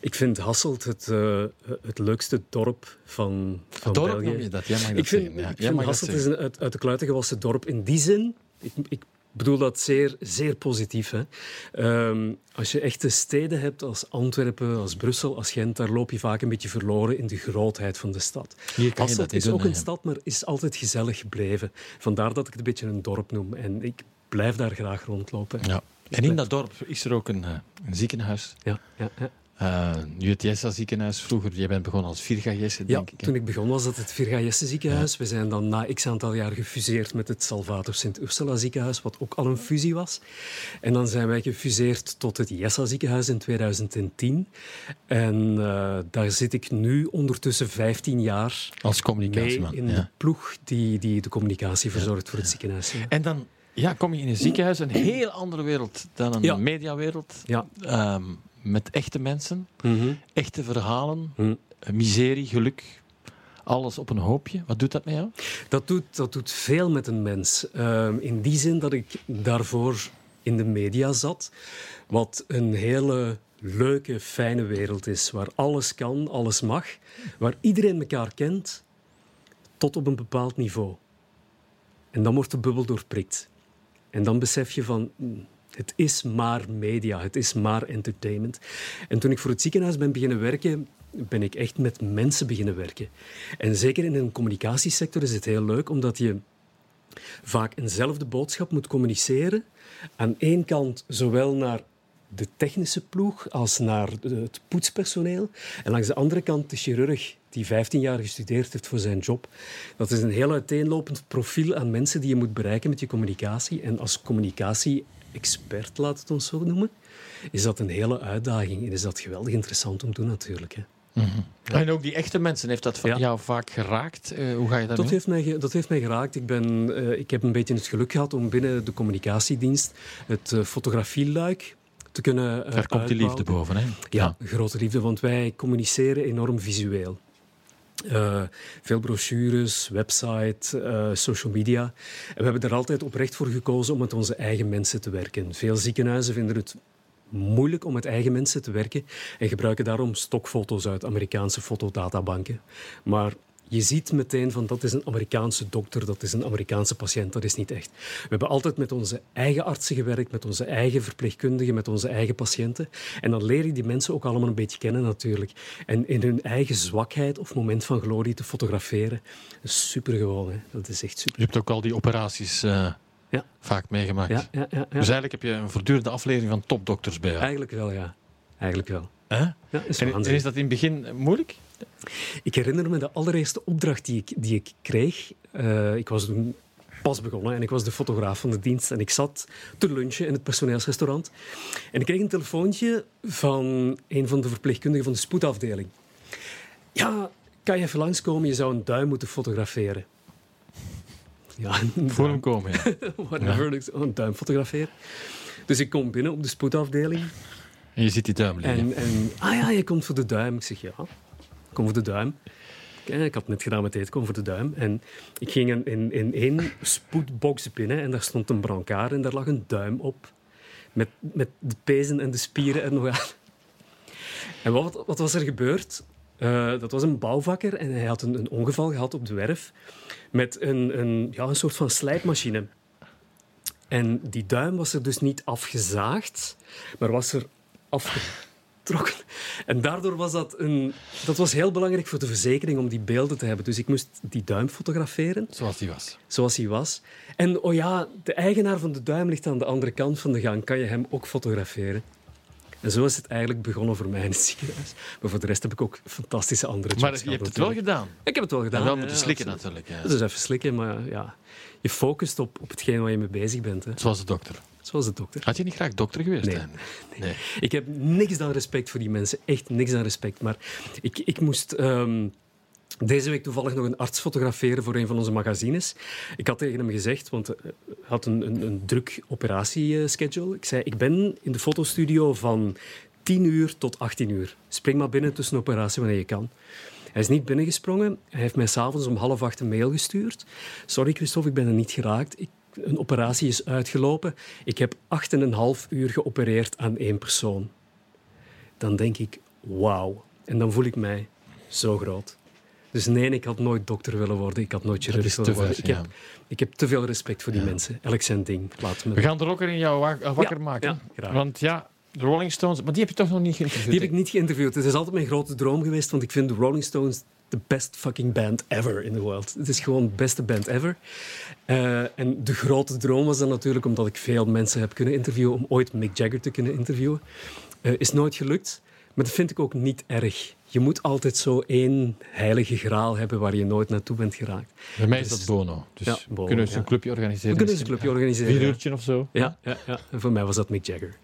ik vind Hasselt het, eh, het leukste dorp van, van Dorp België. noem je dat? Jij mag dat Ik vind, zeggen. Ja, ik vind dat Hasselt is een uit, uit de kluiten gewassen dorp in die zin. Ik, ik bedoel dat zeer, zeer positief. Hè. Ehm, als je echte steden hebt als Antwerpen, als Brussel, als Gent, daar loop je vaak een beetje verloren in de grootheid van de stad. Hasselt is doen, ook een stad, maar is altijd gezellig gebleven. Vandaar dat ik het een beetje een dorp noem. En ik blijf daar graag rondlopen. Ja. En in dat dorp is er ook een, eh, een ziekenhuis. Ja, ja, ja. Uh, Jessa ziekenhuis vroeger. Jij bent begonnen als Virga Jesse, Ja, denk ik. hè? toen ik begon was dat het Virga Jesse ziekenhuis. We zijn dan na x aantal jaar gefuseerd met het Salvator Sint Ursula ziekenhuis, wat ook al een fusie was. En dan zijn wij gefuseerd tot het Jessa ziekenhuis in 2010. En eh, daar zit ik nu ondertussen 15 jaar Als communicatieman. in de ja. ploeg die, die de communicatie verzorgt voor het ziekenhuis. En dan ja, kom je in een ziekenhuis, een heel andere wereld dan een Ja. mediawereld. Ja. Ehm, met echte mensen, Mhm. echte verhalen, Hm. miserie, geluk. Alles op een hoopje. Wat doet dat met jou? Dat doet, dat doet veel met een mens. Ehm, in die zin dat ik daarvoor in de media zat, wat een hele leuke, fijne wereld is, waar alles kan, alles mag, waar iedereen elkaar kent, tot op een bepaald niveau. En dan wordt de bubbel doorprikt. En dan besef je van, mm, het is maar media, het is maar entertainment. En toen ik voor het ziekenhuis ben beginnen werken, ben ik echt met mensen beginnen werken. En zeker in een communicatiesector is het heel leuk, omdat je vaak eenzelfde boodschap moet communiceren. Aan één kant zowel naar de technische ploeg als naar het poetspersoneel. En langs de andere kant de chirurg die 15 jaar gestudeerd heeft voor zijn job. Dat is een heel uiteenlopend profiel aan mensen die je moet bereiken met je communicatie. En als communicatie-expert, laat het ons zo noemen, is dat een hele uitdaging. En is dat geweldig interessant om te doen natuurlijk. Hè. En ook die echte mensen, heeft dat van Ja. jou vaak geraakt? Eh, hoe ga je Dat daarmee? heeft, mij, dat heeft mij geraakt. Ik, ben, eh, ik heb een beetje het geluk gehad om binnen de communicatiedienst het eh, fotografieluik te kunnen Daar komt die liefde boven, hè? Ja, grote liefde, want wij communiceren enorm visueel. Eh, veel brochures, website, eh, social media. We hebben er altijd oprecht voor gekozen om met onze eigen mensen te werken. Veel ziekenhuizen vinden het moeilijk om met eigen mensen te werken en gebruiken daarom stokfoto's uit Amerikaanse fotodatabanken. Maar je ziet meteen van dat is een Amerikaanse dokter, dat is een Amerikaanse patiënt, dat is niet echt. We hebben altijd met onze eigen artsen gewerkt, met onze eigen verpleegkundigen, met onze eigen patiënten. En dan leer je die mensen ook allemaal een beetje kennen natuurlijk. En in hun eigen zwakheid of moment van glorie te fotograferen, is super gewoon. Hè? Dat is echt super. Je hebt ook al die operaties eh, Ja. vaak meegemaakt. Ja, ja, ja, ja. Dus eigenlijk heb je een voortdurende aflevering van topdokters bij jou. Eigenlijk wel, ja. Eigenlijk wel. Ja, is En, is dat in het begin moeilijk? Ik herinner me de allereerste opdracht die ik, die ik kreeg. Eh, ik was toen pas begonnen en ik was de fotograaf van de dienst. En ik zat te lunchen in het personeelsrestaurant. En ik kreeg een telefoontje van een van de verpleegkundigen van de spoedafdeling. Ja, kan je even langskomen? Je zou een duim moeten fotograferen. Ja, Voor hem komen, ja. whatever. Een duim fotograferen. Dus ik kom binnen op de spoedafdeling. En je ziet die duim liggen. En, en, ah ja, je komt voor de duim. Ik zeg ja, kom voor de duim. Eh, Ik had net gedaan met eten, kom voor de duim. En ik ging in, in, in één spoedbox binnen en daar stond een brancard en daar lag een duim op. Met, met de pezen en de spieren er nog aan. En wat, wat was er gebeurd? Eh, dat was een bouwvakker en hij had een, een ongeval gehad op de werf met een, een, ja, een soort van slijpmachine. En die duim was er dus niet afgezaagd, maar was er En daardoor was dat een... Dat was heel belangrijk voor de verzekering om die beelden te hebben. Dus ik moest die duim fotograferen, Zoals die was. zoals hij was. En oh ja, de eigenaar van de duim ligt aan de andere kant van de gang. Kan je hem ook fotograferen? En zo is het eigenlijk begonnen voor mij in het ziekenhuis. Maar voor de rest heb ik ook fantastische andere jobs Maar je hebt het wel gedaan. Ik heb het wel gedaan. En wel moeten ja, slikken absoluut. natuurlijk. Ja. Dus even slikken, maar ja, je focust op, op hetgeen waar je mee bezig bent. Hè. Zoals de dokter. Zoals de dokter. Had je niet graag dokter geweest? Nee. nee. Ik heb niks dan respect voor die mensen. Echt niks dan respect. Maar ik, ik moest... ehm, Deze week toevallig nog een arts fotograferen voor een van onze magazines. Ik had tegen hem gezegd, want hij had een, een, een druk operatieschedule. Ik zei, ik ben in de fotostudio van 10 uur tot 18 uur. Spring maar binnen tussen operatie wanneer je kan. Hij is niet binnengesprongen. Hij heeft mij s'avonds om half acht een mail gestuurd. Sorry Christophe, ik ben er niet geraakt. Ik, een operatie is uitgelopen. Ik heb 8,5 uur geopereerd aan één persoon. Dan denk ik, wauw. En dan voel ik mij zo groot. Dus nee, ik had nooit dokter willen worden. Ik had nooit chirurg willen worden. ver, Ik heb, ja. ik heb te veel respect voor die mensen. Elk zijn ding. Laat me We gaan er ook in jou eh, wakker Ja, maken. graag. Want ja, de Rolling Stones... Maar die heb je toch nog niet geïnterviewd? Die heb ik niet geïnterviewd. Het is altijd mijn grote droom geweest, want ik vind de Rolling Stones de best fucking band ever in the world. Het is gewoon de beste band ever. Eh, en de grote droom was dan natuurlijk, omdat ik veel mensen heb kunnen interviewen, om ooit Mick Jagger te kunnen interviewen. Eh, is nooit gelukt, maar dat vind ik ook niet erg. Je moet altijd zo één heilige graal hebben waar je nooit naartoe bent geraakt. Bij mij is Dus- dat Bono. Dus Ja, Bono, kunnen we eens ja. een clubje organiseren. We kunnen eens een clubje organiseren. Vier ja. uurtje of zo. Ja, ja, ja. En voor mij was dat Mick Jagger.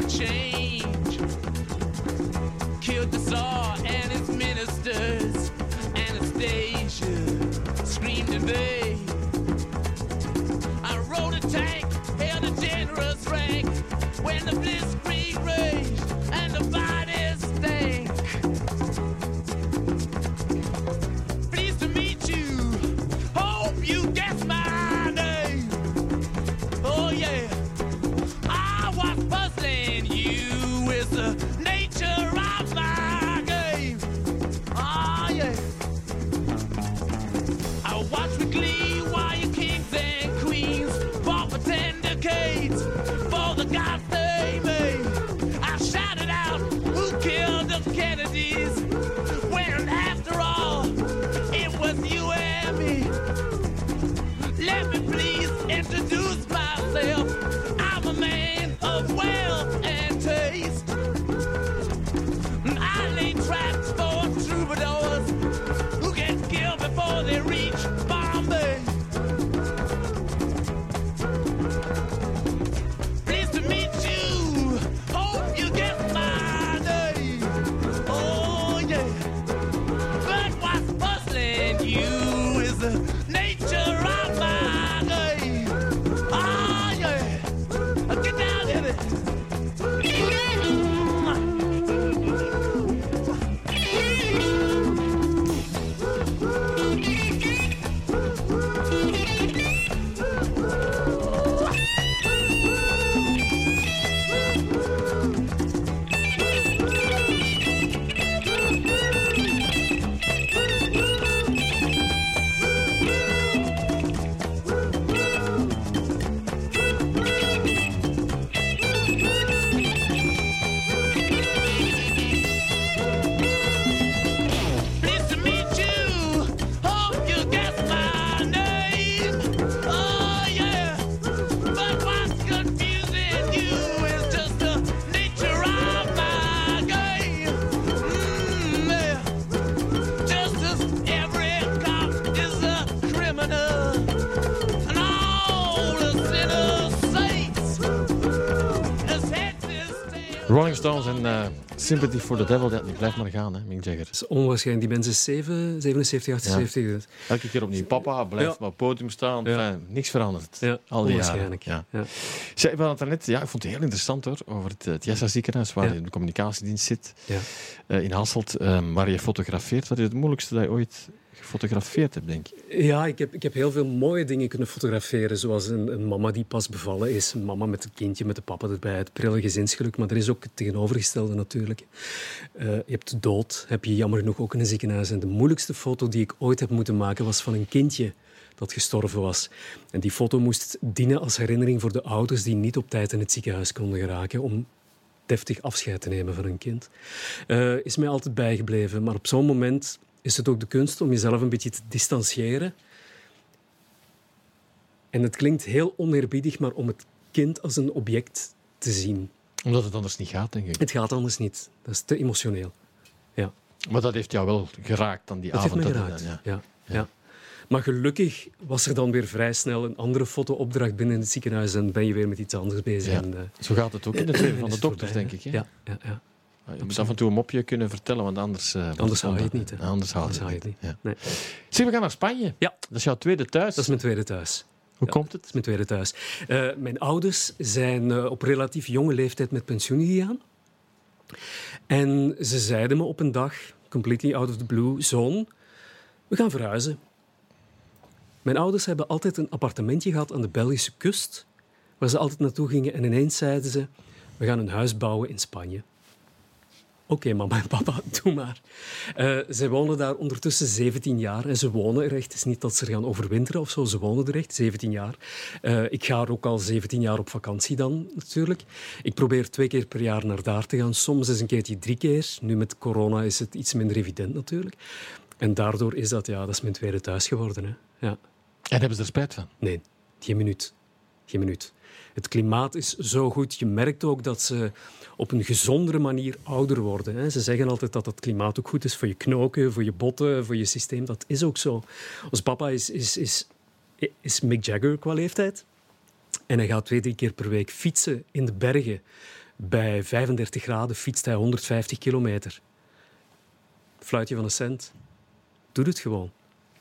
Time for Stones en eh, Sympathy for the Devil, die blijft maar gaan, hè, Mick Jagger. Dat is onwaarschijnlijk. Die mensen is zeven- 77, 78. dus- Elke keer opnieuw. Papa blijft Ja. maar op het podium staan. Ja. Niks veranderd. Ja, Al die jaren. onwaarschijnlijk. Ja. Ja. Zeg, we hadden het net, ja, ik vond het heel interessant hoor, over het, het Jessa ziekenhuis, waar je in de communicatiedienst zit, Ja. eh, in Hasselt, ehm, waar je fotografeert. Wat is het moeilijkste dat je ooit gefotografeerd hebt, denk ik? Ja, ik heb, ik heb heel veel mooie dingen kunnen fotograferen. Zoals een, een mama die pas bevallen is. Een mama met een kindje, met de papa erbij. Het prille gezinsgeluk. Maar er is ook het tegenovergestelde natuurlijk. Eh, je hebt de dood. Heb je jammer genoeg ook in een ziekenhuis. En de moeilijkste foto die ik ooit heb moeten maken was van een kindje dat gestorven was. En die foto moest dienen als herinnering voor de ouders die niet op tijd in het ziekenhuis konden geraken. Om deftig afscheid te nemen van een kind. Eh, is mij altijd bijgebleven. Maar op zo'n moment is het ook de kunst om jezelf een beetje te distancieren. En het klinkt heel oneerbiedig, maar om het kind als een object te zien. Omdat het anders niet gaat, denk ik. Het gaat anders niet. Dat is te emotioneel. Ja, Maar dat heeft jou wel geraakt dan die dat avond. geraakt. dan- ja. Ja. Ja. Maar gelukkig was er dan weer vrij snel een andere fotoopdracht binnen het ziekenhuis en ben je weer met iets anders bezig. Ja. En, eh, Zo gaat het ook in het leven van de dokters, denk ik. hè. Ja, ja, ja. Je moet af en toe een mopje kunnen vertellen, want anders... eh, Anders haal je het niet, hè. Anders haal je het niet. Ja. Nee. Zeg, we gaan naar Spanje. Ja. Dat is jouw tweede thuis. Dat is mijn tweede thuis. Hoe Ja, komt het? Dat is mijn tweede thuis. Eh, mijn ouders zijn eh, op relatief jonge leeftijd met pensioen gegaan. En ze zeiden me op een dag, completely out of the blue, zoon, we gaan verhuizen. Mijn ouders hebben altijd een appartementje gehad aan de Belgische kust, waar ze altijd naartoe gingen. En ineens zeiden ze, we gaan een huis bouwen in Spanje. Oké, mama en papa, doe maar. Eh, zij wonen daar ondertussen 17 jaar en ze wonen er echt. Het is niet dat ze er gaan overwinteren of zo, ze wonen er echt 17 jaar. Eh, ik ga er ook al 17 jaar op vakantie dan, natuurlijk. Ik probeer twee keer per jaar naar daar te gaan. Soms is een keertje drie keer. Nu met corona is het iets minder evident, natuurlijk. En daardoor is dat, ja, dat is mijn tweede thuis geworden. Hè. Ja. En hebben ze er spijt van? Nee, geen minuut. Geen minuut. Het klimaat is zo goed. Je merkt ook dat ze op een gezondere manier ouder worden. hè. Ze zeggen altijd dat het klimaat ook goed is voor je knoken, voor je botten, voor je systeem. Dat is ook zo. Ons papa is, is, is, is Mick Jagger qua leeftijd. En hij gaat twee, drie keer per week fietsen in de bergen. Bij 35 graden fietst hij 150 kilometer. Fluitje van een cent. Doe het gewoon.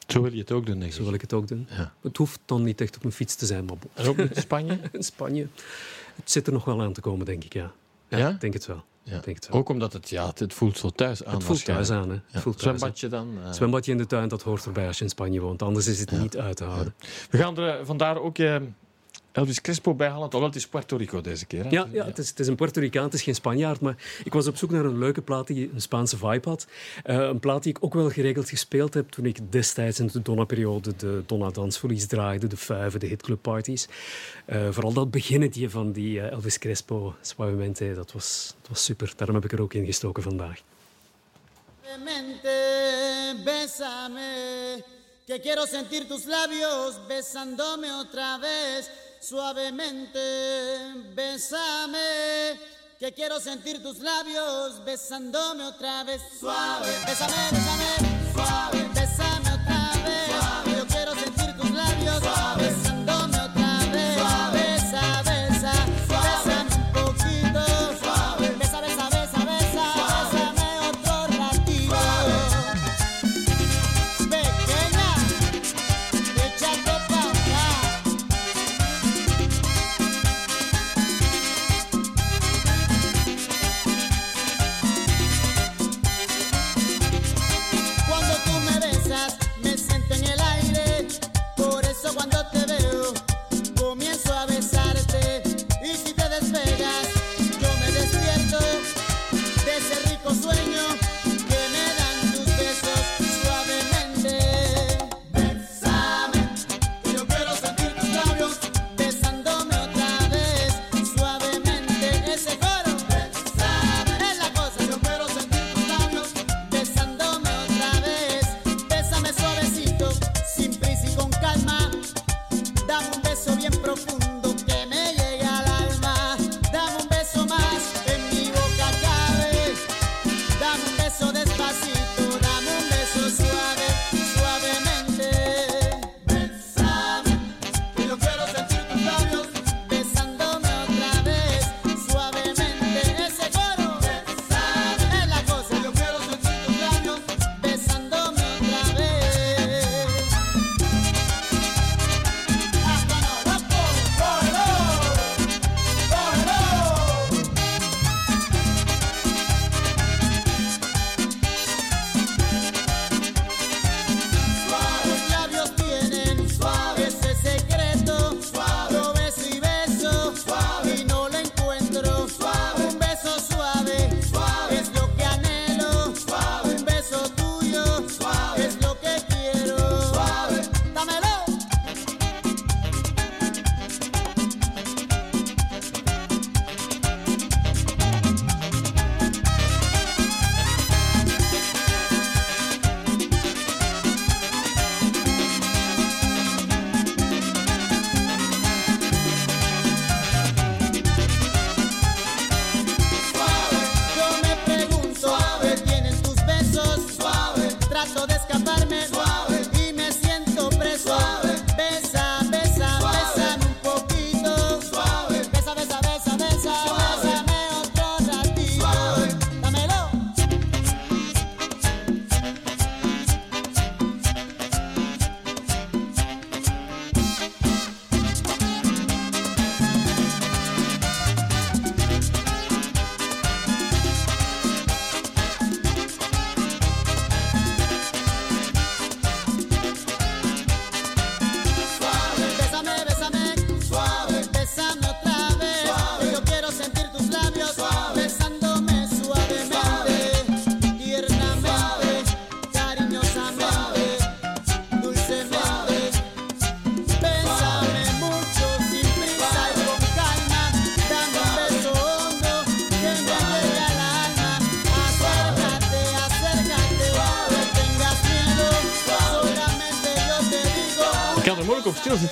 Zo wil je het ook doen, denk ik. Zo wil ik het ook doen. Ja. Het hoeft dan niet echt op een fiets te zijn, maar. En ook in Spanje? in Spanje. Het zit er nog wel aan te komen, denk ik, ja. Ja, Ja? ik denk het wel. Ja. Denk het wel. Ook omdat het, ja, het, voelt zo thuis aan. het voelt thuis aan, hè. Ja. Voelt thuis aan. Zwembadje dan? eh. Zwembadje in de tuin, dat hoort erbij als je in Spanje woont. Anders is het niet uit te houden. We gaan er vandaar ook eh, Elvis Crespo bij halen. Alhoewel, het is Puerto Rico deze keer. Hè? Ja, ja het, is, het is een Puerto Ricaan, het is geen Spanjaard. Maar ik was op zoek naar een leuke plaat die een Spaanse vibe had. Eh, een plaat die ik ook wel geregeld gespeeld heb toen ik destijds in de Donna-periode de Donna-dansfolies draaide, de Fuiven, de hitclubparties. Eh vooral dat beginnetje van die eh, Elvis Crespo Suavemente, dat was, dat was super. Daarom heb ik er ook in gestoken vandaag. Suavemente, bésame, que quiero sentir tus labios besándome otra vez. Suavemente, bésame, que quiero sentir tus labios besándome otra vez. Suave, bésame, bésame, suave,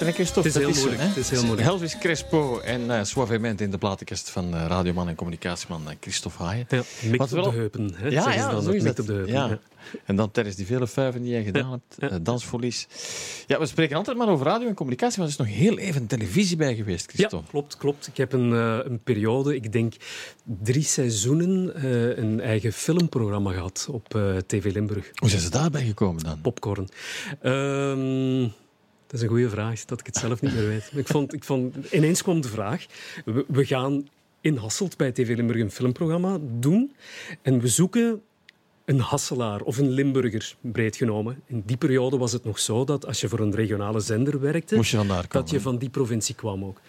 Het is heel moeilijk, het is heel moeilijk. Elvis Crespo en uh, Suavemente in de platenkast van uh, radioman en communicatieman uh, Christophe Haaien. Ja, mikt Wat op wel- de heupen. Hè, Ja, ja, dan, zo is dat. op de heupen. Ja. ja. En dan tijdens die vele vuiven die jij gedaan Ja, hebt, ja. eh, dansverlies. Ja, we spreken altijd maar over radio en communicatie, maar er is nog heel even televisie bij geweest, Ja, Christophe. klopt, klopt. Ik heb een, eh, een periode, ik denk drie seizoenen, eh, een eigen filmprogramma gehad op eh, TV Limburg. Hoe zijn ze daarbij gekomen dan? Popcorn. Ehm, dat is een goede vraag, dat ik het zelf niet meer weet. Ik vond, ik vond, ineens kwam de vraag, we, we gaan in Hasselt bij TV Limburg een filmprogramma doen en we zoeken een Hasselaar of een Limburger, breed genomen. In die periode was het nog zo dat als je voor een regionale zender werkte, Moest je dan daar komen? dat je van die provincie kwam ook.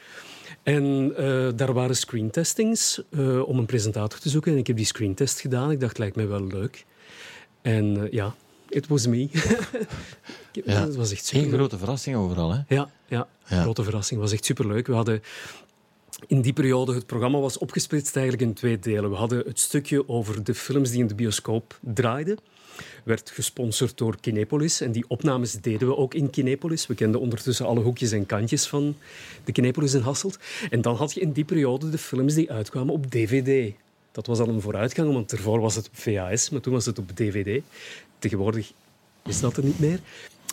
En eh, daar waren screentestings eh, om een presentator te zoeken. En ik heb die screentest gedaan. Ik dacht, lijkt mij wel leuk. En eh, ja, it was me. Ik- Ja. Het was echt Geen super. grote verrassing overal, hè? Ja, ja, Ja. grote verrassing. Het was echt superleuk. We hadden in die periode, het programma was opgesplitst eigenlijk in twee delen. We hadden het stukje over de films die in de bioscoop draaiden. Werd gesponsord door Kinepolis. En die opnames deden we ook in Kinepolis. We kenden ondertussen alle hoekjes en kantjes van de Kinepolis in Hasselt. En dan had je in die periode de films die uitkwamen op DVD. Dat was al een vooruitgang, want ervoor was het op VHS, maar toen was het op DVD. Tegenwoordig is dat er niet meer.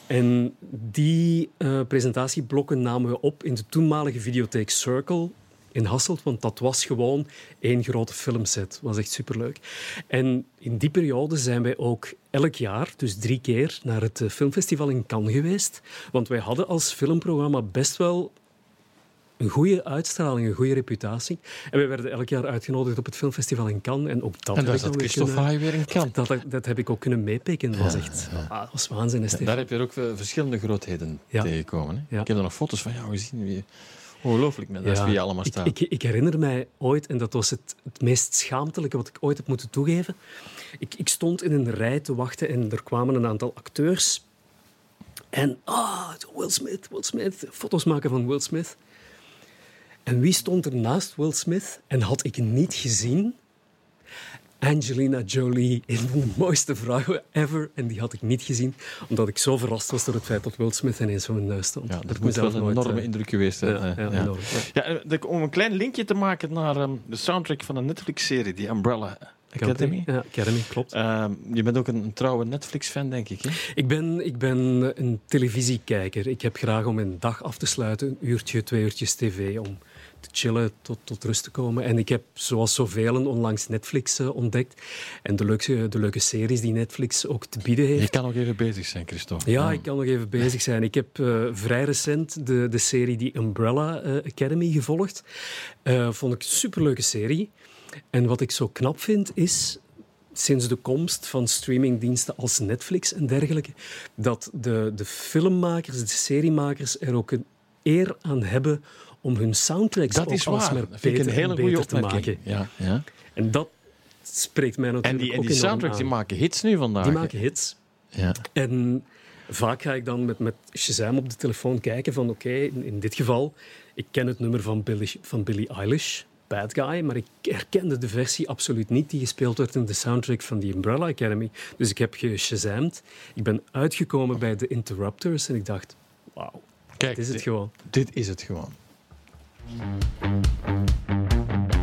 En die eh, presentatieblokken namen we op in de toenmalige videotheek Circle in Hasselt, want dat was gewoon één grote filmset. Dat was echt superleuk. En in die periode zijn wij ook elk jaar, dus drie keer, naar het eh, filmfestival in Cannes geweest. Want wij hadden als filmprogramma best wel een goede uitstraling, een goede reputatie. En wij werden elk jaar uitgenodigd op het filmfestival in Cannes. En ook dat En heb daar ik zat dan weer Christophe kunnen- weer in kant. dat, dat, dat heb ik ook kunnen meepikken. Dat was echt ah, dat was waanzin, hè, Stefan. Daar heb je ook eh, verschillende grootheden Ja. tegengekomen. Hè? Ja. Ik heb er nog foto's van jou gezien. Wie... Ongelooflijk, man. Dat is wie je allemaal ik, staat. ik, ik herinner mij ooit, en dat was het, het meest schaamtelijke wat ik ooit heb moeten toegeven. Ik, ik stond in een rij te wachten en er kwamen een aantal acteurs. En, ah, Will Smith, Will Smith, foto's maken van Will Smith. En wie stond er naast Will Smith en had ik niet gezien? Angelina Jolie, een van de mooiste vrouwen ever. En die had ik niet gezien, omdat ik zo verrast was door het feit dat Will Smith ineens voor mijn neus stond. ja, dat moet wel een nooit, enorme eh, indruk geweest zijn. ja, eh, ja, ja. enorm, ja. Ja, eh, om een klein linkje te maken naar ehm, de soundtrack van een Netflix-serie, die Umbrella Academy. Ja, Academy, klopt. Ehm, je bent ook een, een trouwe Netflix-fan, denk ik. Hè? Ik ben, ik ben een televisiekijker. Ik heb graag om mijn dag af te sluiten, een uurtje, twee uurtjes tv, om te chillen, tot, tot rust te komen. En ik heb, zoals zoveel, onlangs Netflix eh, ontdekt. En de leuke, de leuke series die Netflix ook te bieden heeft. Je kan nog even bezig zijn, Christophe. Ja, ik kan nog even bezig zijn. Ik heb eh, vrij recent de, de serie die Umbrella eh, Academy gevolgd. Vond ik een superleuke serie. En wat ik zo knap vind is sinds de komst van streamingdiensten als Netflix en dergelijke, dat de, de filmmakers, de seriemakers er ook een eer aan hebben om hun soundtracks Dat ook is alsmaar waar. Dat vind ik beter een hele en goede te maken. Ja, ja. En dat spreekt mij En natuurlijk die, en die soundtracks die maken hits nu vandaag. Die maken hits. Ja. En vaak ga ik dan met, met Shazam op de telefoon kijken van oké, in, in dit geval, ik ken het nummer van Billie, van Billie Eilish, Bad Guy, maar ik herkende de versie absoluut niet die gespeeld werd in de soundtrack van die Umbrella Academy. Dus ik heb geshazamd. Ik ben uitgekomen bij de Interrupters en ik dacht, wauw, Kijk, dit is het gewoon. dit is het gewoon. Thank you.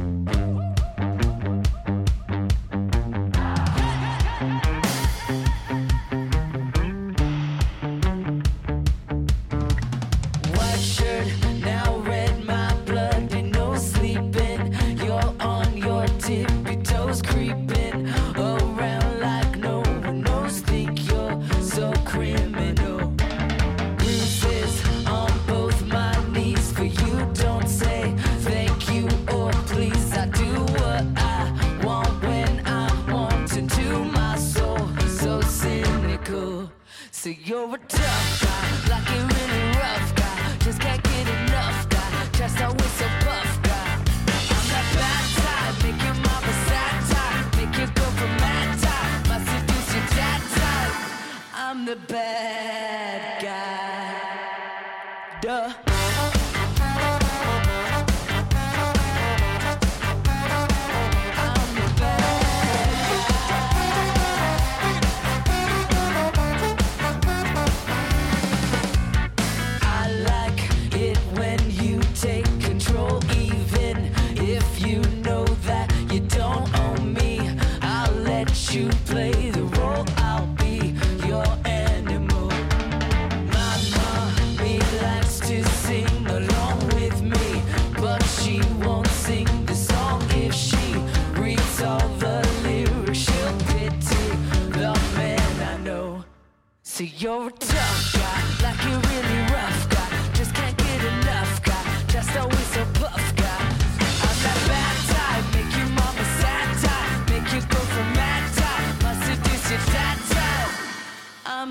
The bad guy. Duh.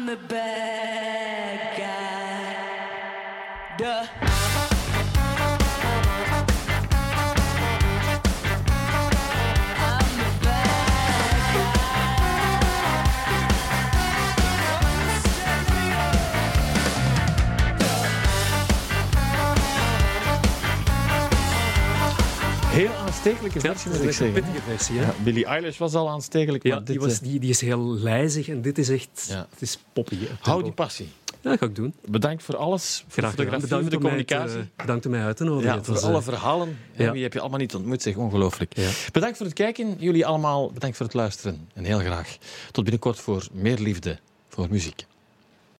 The bad aanstekelijke versie, moet ik dat is een pittige versie. Hè? Ja, Billie Eilish was al aanstekelijk, maar Ja, dit, die, was, eh, die, die is heel lijzig en dit is echt... Ja. Het is poppy. hou die passie. Ja, dat ga ik doen. Bedankt voor alles, voor de Graag voor de mij te- communicatie. bedankt om mij uit te nodigen. Ja, voor was, alle eh, verhalen. ja. Ja. Wie heb je allemaal niet ontmoet, zeg. Ongelooflijk. Ja. Bedankt voor het kijken. Jullie allemaal bedankt voor het luisteren. En heel graag tot binnenkort voor meer liefde voor muziek.